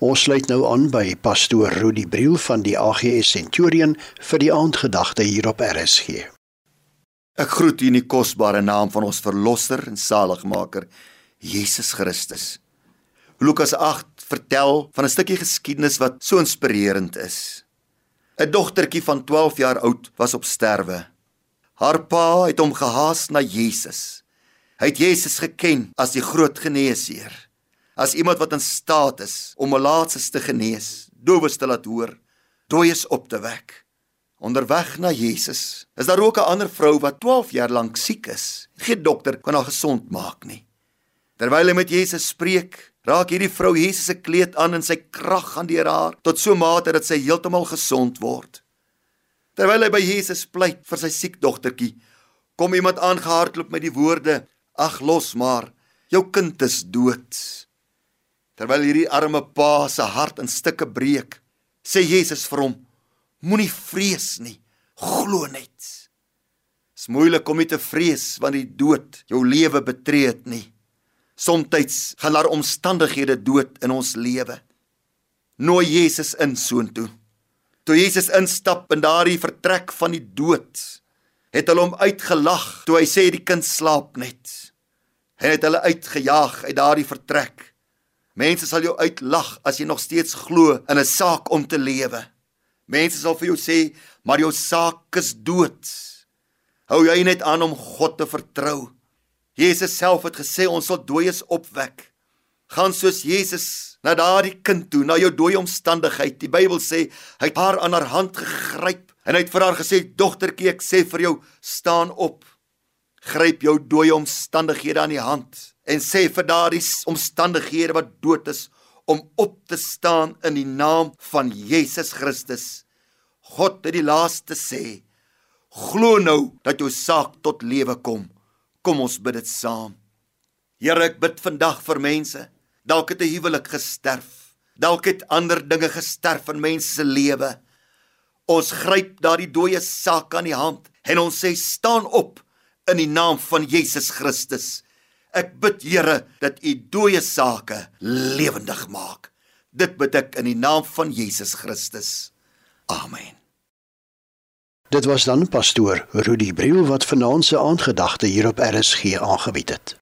Ons sluit nou aan by pastoor Rudi Briel van die AGS Centurion vir die aandgedagte hier op RSG. Ek groet u in die kosbare naam van ons verlosser en saligmaker Jesus Christus. Lukas 8 vertel van 'n stukkie geskiedenis wat so inspirerend is. 'n Dogtertjie van 12 jaar oud was op sterwe. Haar pa het hom gehaas na Jesus. Hy het Jesus geken as die groot geneesheer as iemand wat in staat is om malaatses te genees, dowes te laat hoor, dooies op te wek. Onderweg na Jesus is daar ook 'n ander vrou wat 12 jaar lank siek is. Geen dokter kan haar gesond maak nie. Terwyl hy met Jesus spreek, raak hierdie vrou Jesus se kleed aan en sy krag gaan deur haar tot so mate dat sy heeltemal gesond word. Terwyl hy by Jesus pleit vir sy siek dogtertjie, kom iemand aangehardloop met die woorde: "Ag los maar, jou kind is dood." Terwyl hierdie arme pa se hart in stukke breek, sê Jesus vir hom: Moenie vrees nie, glo net. Dis moeilik om nie te vrees wanneer die dood jou lewe betree het nie. Somstyds gaan daar omstandighede dood in ons lewe. Nooi Jesus in soontoe. Toe Jesus instap in daardie vertrek van die dood, het hulle hom uitgelag toe hy sê die kind slaap net. Hy het hulle uitgejaag uit daardie vertrek. Mense sal jou uitlag as jy nog steeds glo in 'n saak om te lewe. Mense sal vir jou sê, "Maar jou saak is dood." Hou jy net aan om God te vertrou. Jesus self het gesê ons sal dooies opwek. Gaan soos Jesus na daardie kind toe, na jou dooie omstandigheid. Die Bybel sê hy het haar aan haar hand gegryp en hy het vir haar gesê, "Dogtertjie, ek sê vir jou, staan op." Gryp jou dooie omstandighede aan die hand en sê vir daardie omstandighede wat dood is om op te staan in die naam van Jesus Christus. God het die laaste sê. Glo nou dat jou saak tot lewe kom. Kom ons bid dit saam. Here, ek bid vandag vir mense. Dalk het 'n huwelik gesterf. Dalk het ander dinge gesterf in mense se lewe. Ons gryp daardie dooie saak aan die hand en ons sê staan op in die naam van Jesus Christus. Ek bid Here dat U dooie sake lewendig maak. Dit bid ek in die naam van Jesus Christus. Amen. Dit was dan pastoor Rudi Briel wat vanaand se aandgedagte hier op RSG aangebied het.